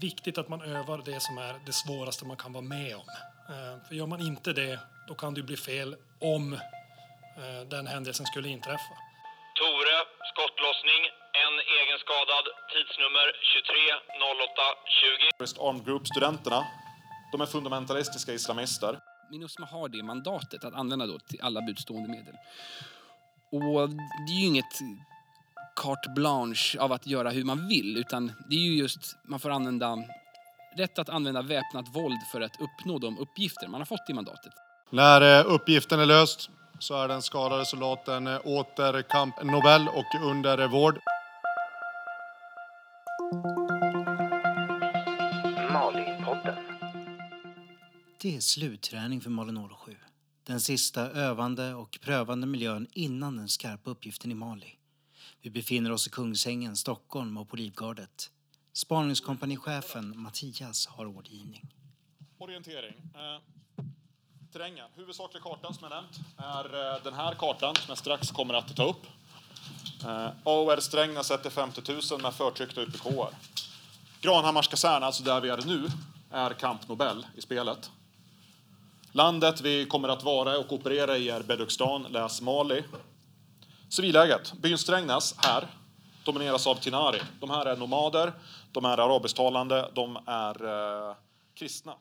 Viktigt att man övar det som är det svåraste man kan vara med om. Eh, För gör man inte det, då kan det ju bli fel om eh, den händelsen skulle inträffa. Tore, skottlossning, en egenskadad, tidsnummer 23.08.20. Terrorist Armed Group-studenterna, de är fundamentalistiska islamister. Minusma har det mandatet att använda då till alla budstående medel. Och det är ju inget carte blanche av att göra hur man vill utan det är ju just, man får använda rätt att använda väpnat våld för att uppnå de uppgifter man har fått i mandatet. När eh, uppgiften är löst så är den skadade soldaten eh, åter kamp Nobel och under vård. Det är slutträning för Mali 07. Den sista övande och prövande miljön innan den skarpa uppgiften i Mali. Vi befinner oss i Kungsängen, Stockholm och på Livgardet. Spaningskompanichefen Mattias har ordergivning. Orientering. Eh, terrängen. Huvudsaklig kartan som jag nämnt är eh, den här kartan som jag strax kommer att ta upp. Eh, AOR Strängnäs 1 50 000 med förtryckta UPK. Granhammars kasern, alltså där vi är nu, är Camp Nobel i spelet. Landet vi kommer att vara och operera i är Bedukstan, läs Mali. Civilläget. Byn Strängnäs här domineras av Tinari. De här är nomader, de är arabisktalande, de är eh, kristna.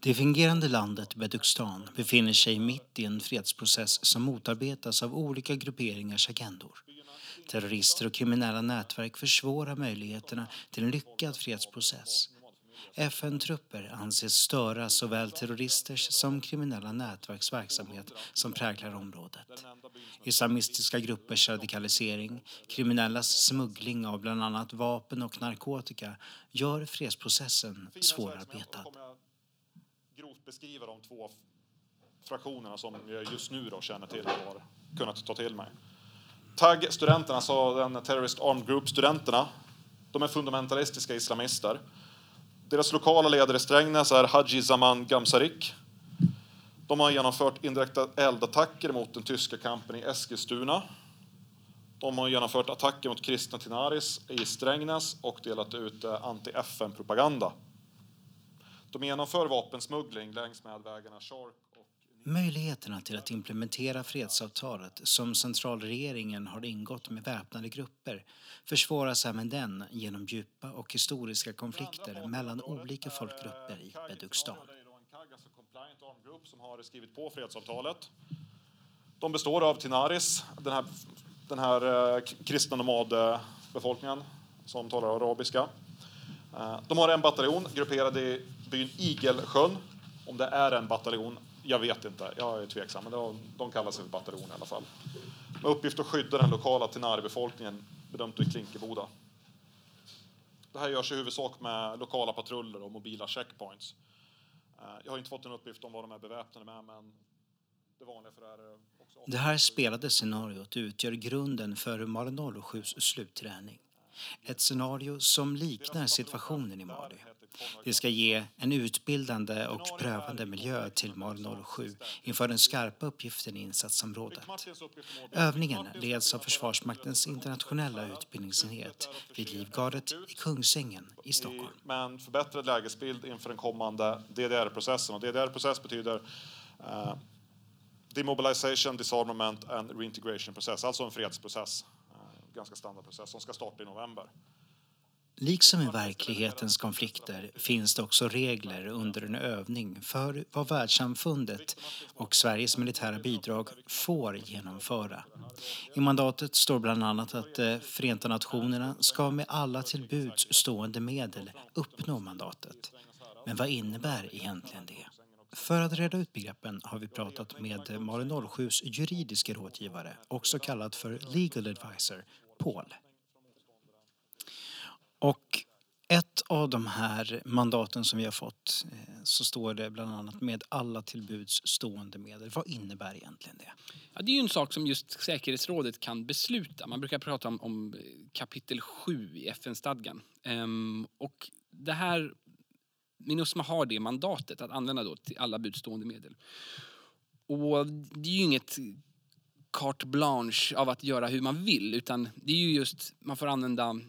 Det fungerande landet Bedukstan befinner sig mitt i en fredsprocess som motarbetas av olika grupperingars agendor. Terrorister och kriminella nätverk försvårar möjligheterna till en lyckad fredsprocess. FN-trupper anses störa såväl terroristers som kriminella nätverks verksamhet som präglar området. Islamistiska gruppers radikalisering, kriminellas smuggling av bland annat vapen och narkotika gör fredsprocessen svårarbetad. kommer grovt beskriva de två fraktionerna som jag just nu då känner till och har kunnat ta till mig. TAG-studenterna, alltså den Terrorist Armed Group-studenterna, de är fundamentalistiska islamister. Deras lokala ledare i Strängnäs är Haji Zaman Gamsarik. De har genomfört indirekta eldattacker mot den tyska kampen i Eskilstuna. De har genomfört attacker mot kristna Tinaris i Strängnäs och delat ut eh, anti-FN-propaganda. De genomför vapensmuggling längs med vägarna Shark och Möjligheterna till att implementera fredsavtalet som centralregeringen har ingått med väpnade grupper försvåras även den genom djupa och historiska konflikter mellan olika folkgrupper i Bedukstan. Alltså Compliant som har skrivit på fredsavtalet. De består av Tinaris, den här, den här eh, kristna nomadbefolkningen som talar arabiska. Eh, de har en bataljon grupperad i byn Igelsjön. Om det är en bataljon, jag vet inte. Jag är tveksam, men de, de kallar sig för bataljon i alla fall. Med uppgift att skydda den lokala Tinari-befolkningen, bedömt i Klinkeboda. Det här görs i huvudsak med lokala patruller och mobila checkpoints. Eh, jag har inte fått en uppgift om vad de är beväpnade med, men det vanliga för det här är också... Det här spelade scenariot utgör grunden för Mali 07s slutträning. Ett scenario som liknar situationen i Mali. Det ska ge en utbildande och prövande miljö till MAR 07 inför den skarpa uppgiften i insatsområdet. Övningen leds av Försvarsmaktens internationella utbildningsenhet vid Livgardet i Kungsängen i Stockholm. med en förbättrad lägesbild inför den kommande DDR-processen. DDR-process betyder eh, Demobilization, Disarmament and Reintegration process, alltså en fredsprocess. Eh, ganska standardprocess som ska starta i november. Liksom i verklighetens konflikter finns det också regler under en övning för vad världssamfundet och Sveriges militära bidrag får genomföra. I mandatet står bland annat att eh, Förenta Nationerna ska med alla till buds stående medel uppnå mandatet. Men vad innebär egentligen det? För att reda ut begreppen har vi pratat med Malin07s juridiska rådgivare, också kallad för Legal Advisor, Paul. Och ett av de här mandaten som vi har fått eh, så står det bland annat med alla tillbuds stående medel. Vad innebär egentligen det? Ja, det är ju en sak som just säkerhetsrådet kan besluta. Man brukar prata om, om kapitel 7 i FN-stadgan. Ehm, och det här, Minusma har det mandatet att använda då till alla budstående medel. Och det är ju inget carte blanche av att göra hur man vill utan det är ju just, man får använda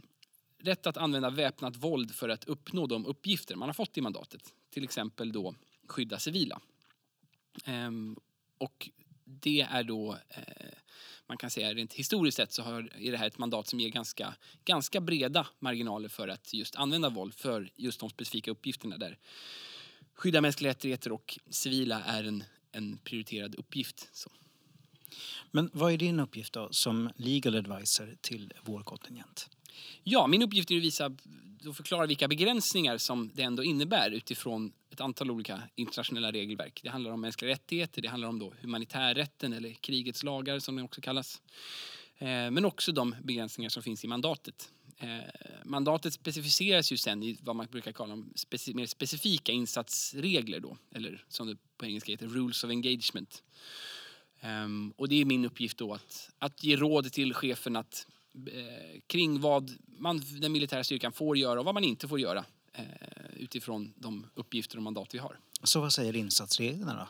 rätt att använda väpnat våld för att uppnå de uppgifter man har fått i mandatet. Till exempel då skydda civila. Ehm, och det är då, eh, man kan säga rent historiskt sett så har, är det här ett mandat som ger ganska, ganska breda marginaler för att just använda våld för just de specifika uppgifterna där skydda mänskliga rättigheter och civila är en, en prioriterad uppgift. Så. Men vad är din uppgift då som legal advisor till vår kontingent? Ja, min uppgift är att visa och förklara vilka begränsningar som det ändå innebär utifrån ett antal olika internationella regelverk. Det handlar om mänskliga rättigheter, det handlar om då humanitärrätten eller krigets lagar som det också kallas. Eh, men också de begränsningar som finns i mandatet. Eh, mandatet specificeras ju sen i vad man brukar kalla speci mer specifika insatsregler då, eller som det på engelska heter, rules of engagement. Ehm, och det är min uppgift då att, att ge råd till chefen att, eh, kring vad man, den militära styrkan får göra och vad man inte får göra eh, utifrån de uppgifter och mandat vi har. Så vad säger insatsreglerna då?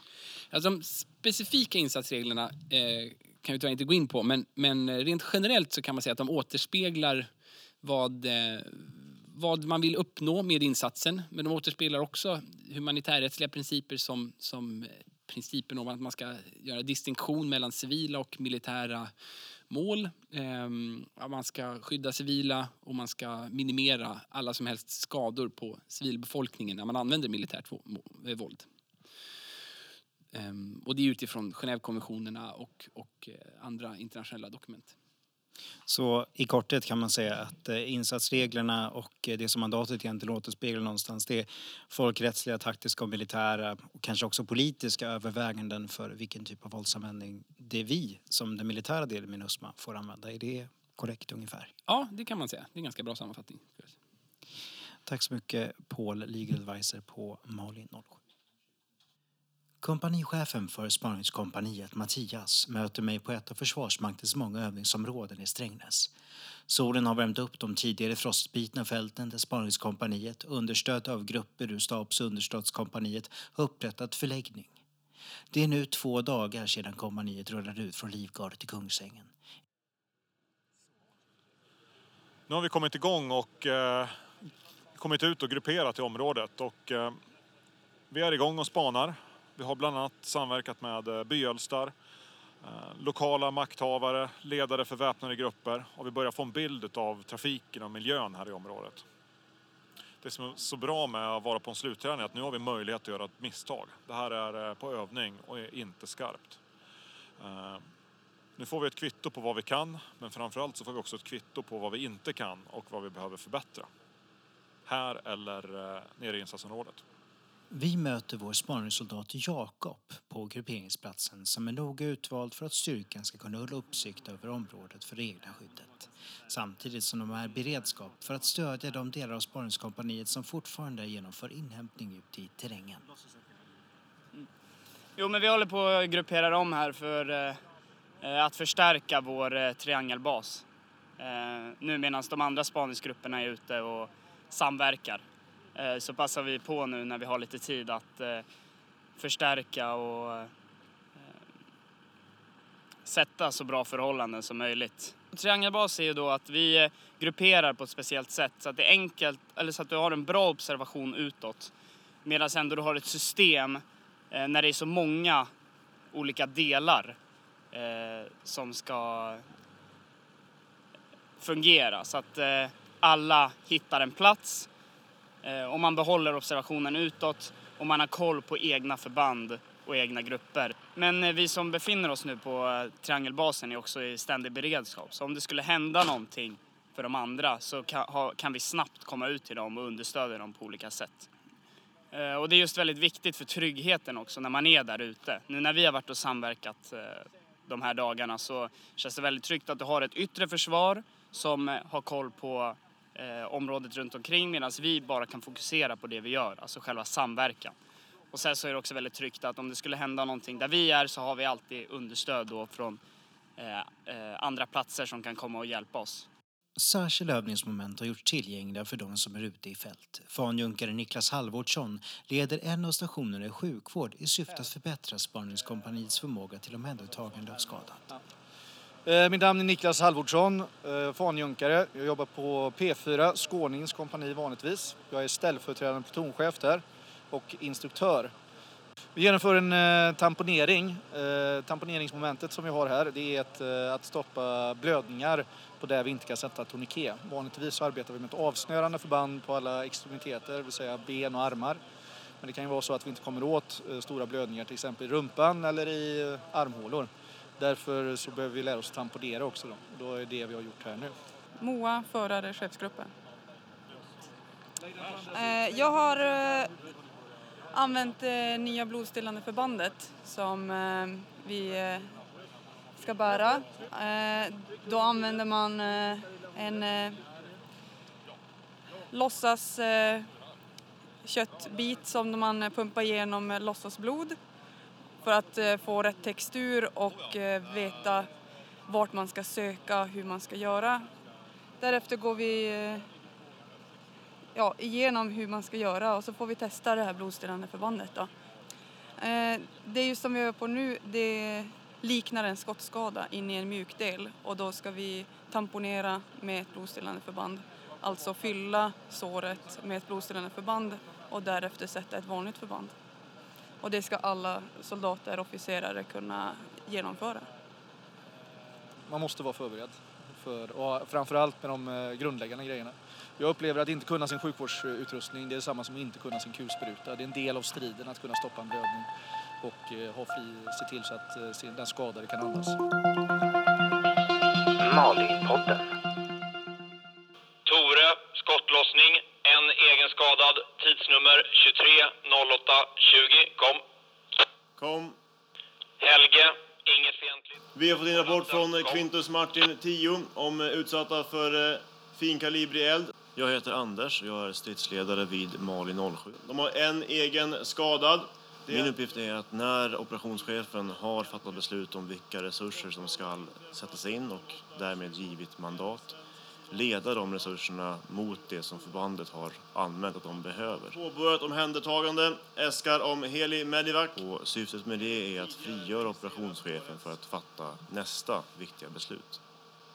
Alltså, de specifika insatsreglerna eh, kan vi tyvärr inte gå in på men, men rent generellt så kan man säga att de återspeglar vad, eh, vad man vill uppnå med insatsen. Men de återspeglar också humanitärrättsliga principer som, som principen om att man ska göra distinktion mellan civila och militära mål. Ehm, att man ska skydda civila och man ska minimera alla som helst skador på civilbefolkningen när man använder militärt eh, våld. Ehm, och det är utifrån Genèvekonventionerna och, och eh, andra internationella dokument. Så i korthet kan man säga att eh, insatsreglerna och eh, det som mandatet egentligen återspeglar någonstans det är folkrättsliga, taktiska och militära och kanske också politiska överväganden för vilken typ av våldsanvändning det är vi som den militära delen i Minusma får använda. Är det korrekt ungefär? Ja, det kan man säga. Det är en ganska bra sammanfattning. Tack så mycket Paul, legal advisor på Malin 07. Kompanichefen för spaningskompaniet Mattias möter mig på ett av Försvarsmaktens många övningsområden i Strängnäs. Solen har värmt upp de tidigare frostbitna fälten där spaningskompaniet understött av grupper ur stabs och understödskompaniet har upprättat förläggning. Det är nu två dagar sedan kompaniet rullade ut från Livgardet i Kungsängen. Nu har vi kommit igång och eh, kommit ut och grupperat i området och eh, vi är igång och spanar. Vi har bland annat samverkat med eh, byölstar, eh, lokala makthavare, ledare för väpnade grupper och vi börjar få en bild av trafiken och miljön här i området. Det som är så bra med att vara på en slutträning är att nu har vi möjlighet att göra ett misstag. Det här är eh, på övning och är inte skarpt. Nu får vi ett kvitto på vad vi kan, men framförallt så får vi också ett kvitto på vad vi inte kan och vad vi behöver förbättra. Här eller nere i insatsområdet. Vi möter vår spaningssoldat Jakob på grupperingsplatsen som är noga utvald för att styrkan ska kunna hålla uppsikt över området för det egna skyddet. Samtidigt som de är beredskap för att stödja de delar av spaningskompaniet som fortfarande genomför inhämtning ut i terrängen. Mm. Jo, men vi håller på att gruppera om här för eh, att förstärka vår eh, triangelbas. Eh, nu medan de andra spaningsgrupperna är ute och samverkar. Eh, så passar vi på nu när vi har lite tid att eh, förstärka och eh, sätta så bra förhållanden som möjligt. Triangelbas är ju då att vi grupperar på ett speciellt sätt så att det är enkelt, eller så att du har en bra observation utåt. Medan ändå du har ett system när det är så många olika delar som ska fungera så att alla hittar en plats Eh, om man behåller observationen utåt och man har koll på egna förband och egna grupper. Men eh, vi som befinner oss nu på eh, triangelbasen är också i ständig beredskap. Så om det skulle hända någonting för de andra så kan, vi snabbt komma ut till dem och understödja dem på olika sätt. Eh, och det är just väldigt viktigt för tryggheten också när man är där ute. Nu när vi har varit och samverkat eh, de här dagarna så känns det väldigt tryggt att du har ett yttre försvar som har koll på eh, området runt omkring medan vi bara kan fokusera på det vi gör, alltså själva samverkan. Och sen så är det också väldigt tryggt att om det skulle hända någonting där vi är så har vi alltid understöd då från eh, eh, andra platser som kan komma och hjälpa oss. Särskilda övningsmoment har gjorts tillgängliga för de som är ute i fält. Fanjunkare Niklas Halvårdsson leder en av stationerna i sjukvård i syfte att förbättra spaningskompaniets förmåga till omhändertagande av skadat. Eh, mitt namn är Niklas Halvordsson, eh, fanjunkare. Jag jobbar på P4, Skånings kompani vanligtvis. Jag är ställföreträdande plutonchef där och instruktör. Vi genomför en eh, tamponering. Tamponeringsmomentet som vi har här det är ett, att stoppa blödningar på där vi inte kan sätta tourniquet. Vanligtvis så arbetar vi med ett avsnörande förband på alla extremiteter, det vill säga ben och armar. Men det kan ju vara så att vi inte kommer åt stora blödningar till exempel i rumpan eller i armhålor. Därför så behöver vi lära oss tamponera också då. Då är det vi har gjort här nu. Moa, förare, chefsgruppen. Eh, jag har eh, använt eh, nya blodstillande förbandet som vi ska bära. Då använder man en låtsas-köttbit som man pumpar igenom låtsasblod för att eh, få rätt textur och eh, veta vart man ska söka, hur man ska göra. Därefter går vi eh, ja, igenom hur man ska göra och så får vi testa det här blodstillande förbandet. Då. Det Det ju som vi gör på nu, det liknar en skottskada in i en mjukdel och då ska vi tamponera med ett blodstillande förband. Alltså fylla såret med ett blodstillande förband och därefter sätta ett vanligt förband. Och det ska alla soldater och officerare kunna genomföra. Man måste vara förberedd. För, och framförallt med de eh, grundläggande grejerna. Jag upplever att inte kunna sin sjukvårdsutrustning det är samma som att inte kunna sin kulspruta. Det är en del av striden att kunna stoppa en blödning och eh, ha fri, se till så att eh, den skadade kan andas. Mali-podden. Tore, skottlossning, en egenskadad, tidsnummer 230820, kom. Kom. Helge, inget fientligt. Vi har fått in rapport från Quintus Martin 10 om eh, utsatta för eh, finkalibrig eld. Jag heter Anders och jag är stridsledare vid Mali 07. De har en egen skadad. Min uppgift är att när operationschefen har fattat beslut om vilka resurser som ska sättas in och därmed givit mandat leda de resurserna mot det som förbandet har anmält att de behöver. Påbörjat omhändertagande, äskar om heli medivac. Och syftet med det är att frigöra operationschefen för att fatta nästa viktiga beslut.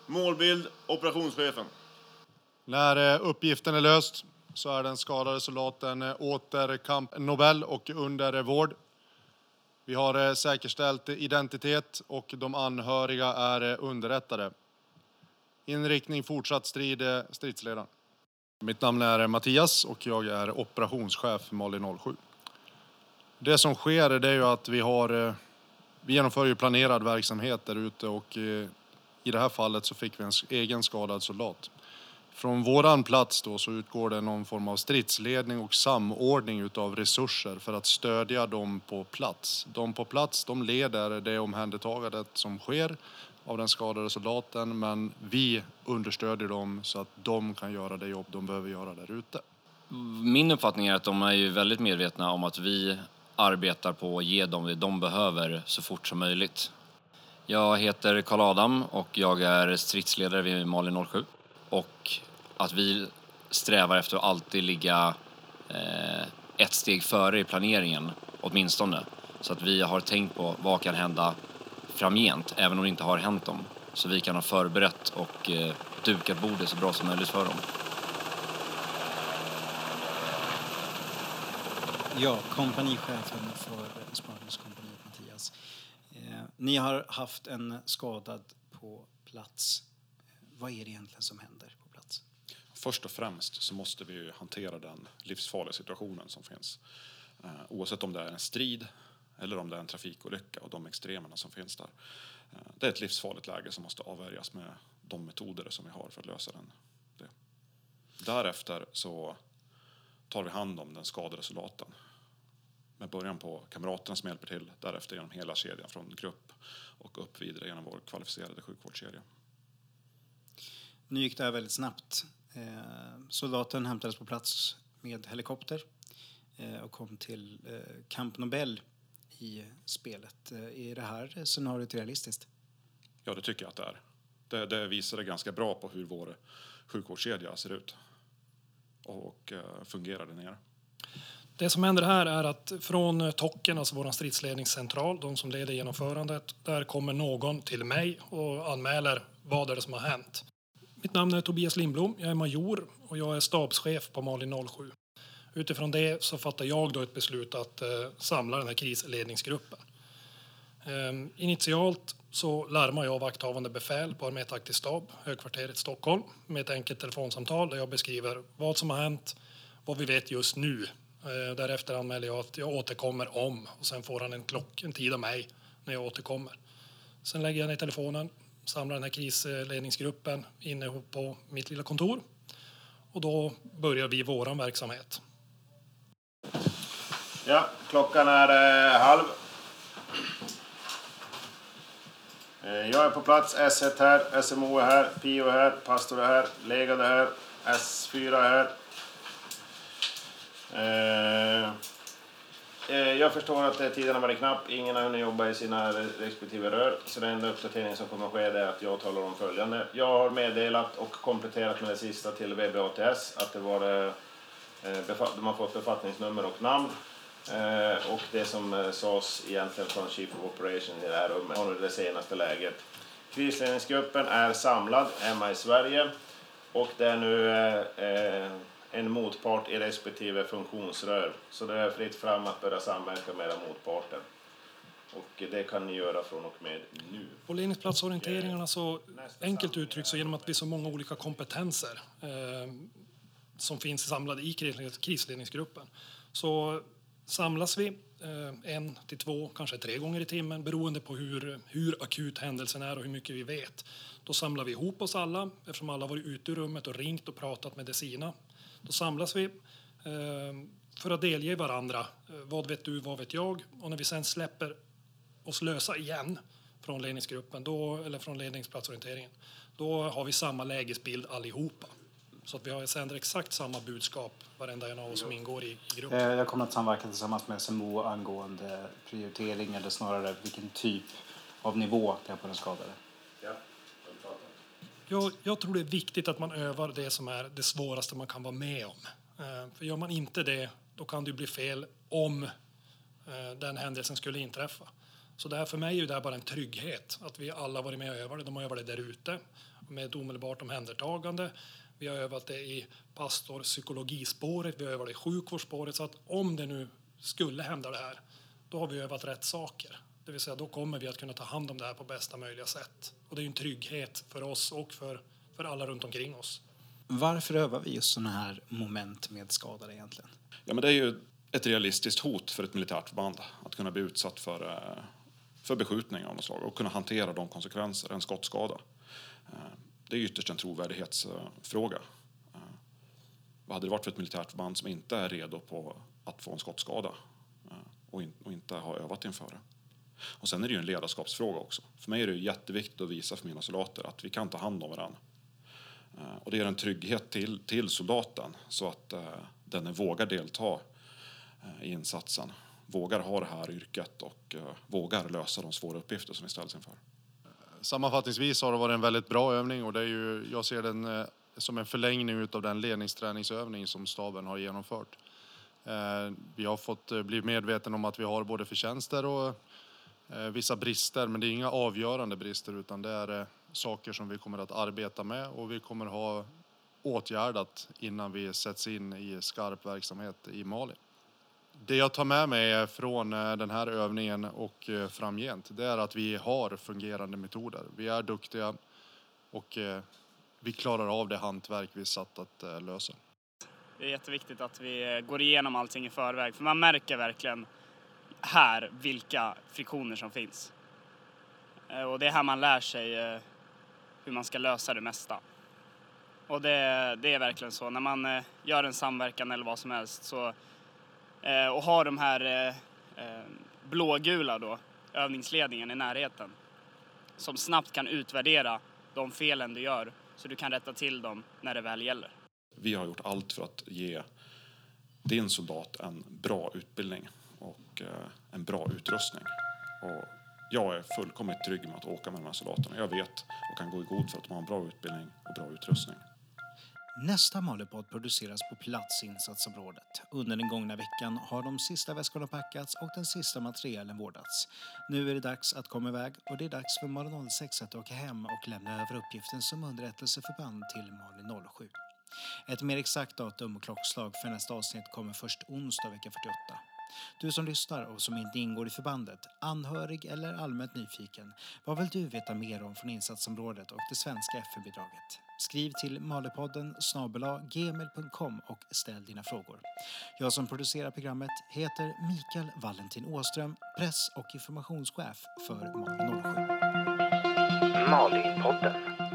Målbild, operationschefen. När eh, uppgiften är löst så är den skadade soldaten eh, åter kamp Nobel och under eh, vård. Vi har säkerställt identitet och de anhöriga är underrättade. Inriktning fortsatt strid, eh, stridsledaren. Mitt namn är Mattias och jag är operationschef för Mali 07. Det som sker det är ju att vi har eh, vi genomför ju planerad verksamhet där ute och eh, i det här fallet så fick vi en egen skadad soldat. Från våran plats då så utgår det någon form av stridsledning och samordning utav resurser för att stödja dem på plats. De på plats de leder det omhändertagandet som sker av den skadade soldaten men vi understödjer dem så att de kan göra det jobb de behöver göra där ute. Min uppfattning är att de är ju väldigt medvetna om att vi arbetar på att ge dem det de behöver så fort som möjligt. Jag heter Karl Adam och jag är stridsledare vid Mali 07. Och att vi strävar efter att alltid ligga eh, ett steg före i planeringen, åtminstone. Så att vi har tänkt på vad kan hända framgent, även om det inte har hänt dem. Så vi kan ha förberett och eh, dukat bordet så bra som möjligt för dem. Ja, kompanichefen för spaningskompaniet Mattias. Eh, ni har haft en skadad på plats. Vad är det egentligen som händer på plats? Först och främst så måste vi ju hantera den livsfarliga situationen som finns. Eh, oavsett om det är en strid eller om det är en trafikolycka och de extremerna som finns där. Eh, det är ett livsfarligt läge som måste avvärjas med de metoder som vi har för att lösa den. Det. Därefter så tar vi hand om den skadade soldaten. Med början på kamraterna som hjälper till, därefter genom hela kedjan från grupp och upp vidare genom vår kvalificerade sjukvårdskedja. Nu gick det här väldigt snabbt. Eh, soldaten hämtades på plats med helikopter eh, och kom till eh, Camp Nobel i spelet. Eh, är det här scenariot realistiskt? Ja, det tycker jag att det är. Det, det visade ganska bra på hur vår sjukvårdskedja ser ut och, och eh, fungerar där nere. Det som händer här är att från Tocken, alltså vår stridsledningscentral, de som leder genomförandet, där kommer någon till mig och anmäler vad är det som har hänt. Mitt namn är Tobias Lindblom, jag är major och jag är stabschef på Mali 07. Utifrån det så fattar jag då ett beslut att eh, samla den här krisledningsgruppen. Ehm, initialt så larmar jag vakthavande befäl på armétaktisk stab, högkvarteret Stockholm, med ett enkelt telefonsamtal där jag beskriver vad som har hänt, vad vi vet just nu. Ehm, därefter anmäler jag att jag återkommer om och sen får han en klock, en tid av mig när jag återkommer. Sen lägger jag ner telefonen, samlar den här krisledningsgruppen inne på mitt lilla kontor och då börjar vi våran verksamhet. Ja, klockan är eh, halv. Eh, jag är på plats, S1 här, SMO är här, PIO är här, pastor är här, legad är här, S4 är här. Eh, eh, jag förstår att eh, tiden har varit knapp, ingen har hunnit jobba i sina respektive rör. Så den enda uppdateringen som kommer att ske är att jag talar om följande. Jag har meddelat och kompletterat med det sista till VBATS att det var, eh, eh de har fått befattningsnummer och namn. Eh, och det som eh, sades egentligen från Chief of Operation i det här rummet har nu det senaste läget. Krisledningsgruppen är samlad hemma i Sverige och det är nu eh, eh, en motpart i respektive funktionsrör. Så det är fritt fram att börja samverka med era motparter. Och det kan ni göra från och med nu. På ledningsplatsorienteringarna så enkelt uttryckt så genom att vi så många olika kompetenser eh, som finns samlade i krislednings- krisledningsgruppen så samlas vi eh, en till två, kanske tre gånger i timmen beroende på hur, hur akut händelsen är och hur mycket vi vet. Då samlar vi ihop oss alla eftersom alla varit ute ur rummet och ringt och pratat med de sina. Då samlas vi eh, för att delge varandra eh, vad vet du, vad vet jag och när vi sen släpper oss lösa igen från ledningsgruppen, då, eller från ledningsplatsorienteringen, då har vi samma lägesbild allihopa. Så att vi har sänder exakt samma budskap, varenda en av oss som ingår i, i gruppen. Eh, Jag kommer att samverka tillsammans med SMO angående prioritering eller snarare vilken typ av nivå det är på den skadade. Jag, jag tror det är viktigt att man övar det som är det svåraste man kan vara med om. Eh, För gör man inte det, då kan det bli fel om eh, den händelsen skulle inträffa. Så det här för mig är det här bara en trygghet, att vi alla varit med och övat det. De har övat det där ute med ett omedelbart omhändertagande. Vi har övat det i pastor psykologispåret, vi har övat det i sjukvårdsspåret. Så att om det nu skulle hända det här, då har vi övat rätt saker. Det vill säga, då kommer vi att kunna ta hand om det här på bästa möjliga sätt. Och det är en trygghet för oss och för, för alla runt omkring oss. Varför övar vi just sådana här moment med skadade egentligen? Ja, men det är ju ett realistiskt hot för ett militärt förband att kunna bli utsatt för, eh, för beskjutning av något slag och kunna hantera de konsekvenser en skottskada. Det är ytterst en trovärdighetsfråga. Eh, vad hade det varit för ett militärt förband som inte är redo på att få en skottskada eh, och, in, och inte har övat inför det? Och sen är det ju en ledarskapsfråga också. För mig är det ju jätteviktigt att visa för mina soldater att vi kan ta hand om varandra. Eh, och det ger en trygghet till, till soldaten så att eh, den vågar delta eh, i insatsen, vågar ha det här yrket och eh, vågar lösa de svåra uppgifter som vi ställs inför. Sammanfattningsvis har det varit en väldigt bra övning och det är ju, jag ser den eh, som en förlängning av den ledningsträningsövning som staben har genomfört. Eh, vi har fått eh, bli medvetna om att vi har både förtjänster och vissa brister, men det är inga avgörande brister utan det är saker som vi kommer att arbeta med och vi kommer ha åtgärdat innan vi sätts in i skarp verksamhet i Mali. Det jag tar med mig från eh, den här övningen och eh, framgent, det är att vi har fungerande metoder. Vi är duktiga och eh, vi klarar av det hantverk vi är satt att lösa. Det är jätteviktigt att vi går igenom allting i förväg för man märker verkligen här vilka friktioner som finns. Och det är här man lär sig hur man ska lösa det mesta. Och det, det är verkligen så. När man gör en samverkan eller vad som helst så, Eh, och har de här eh, eh, blågula då, övningsledningen i närheten som snabbt kan utvärdera de felen du gör så du kan rätta till dem när det väl gäller. Vi har gjort allt för att ge din soldat en bra utbildning och eh, en bra utrustning. Och jag är fullkomligt trygg med att åka med de här soldaterna. Jag vet och kan gå i god för att de har en bra utbildning och bra utrustning. Nästa Malipodd produceras på plats i insatsområdet. Under den gångna veckan har de sista väskorna packats och den sista materialen vårdats. Nu är det dags att komma iväg och det är dags för Malin 06 att åka hem och lämna över uppgiften som underrättelseförband till Malin 07. Ett mer exakt datum och klockslag för nästa avsnitt kommer först onsdag vecka 48. Du som lyssnar och som inte ingår i förbandet, anhörig eller allmänt nyfiken, vad vill du veta mer om från insatsområdet och det svenska FN-bidraget? Skriv till malepodden gmail.com och ställ dina frågor. Jag som producerar programmet heter Mikael Valentin Åström, press och informationschef för Mali 07. Malipodden.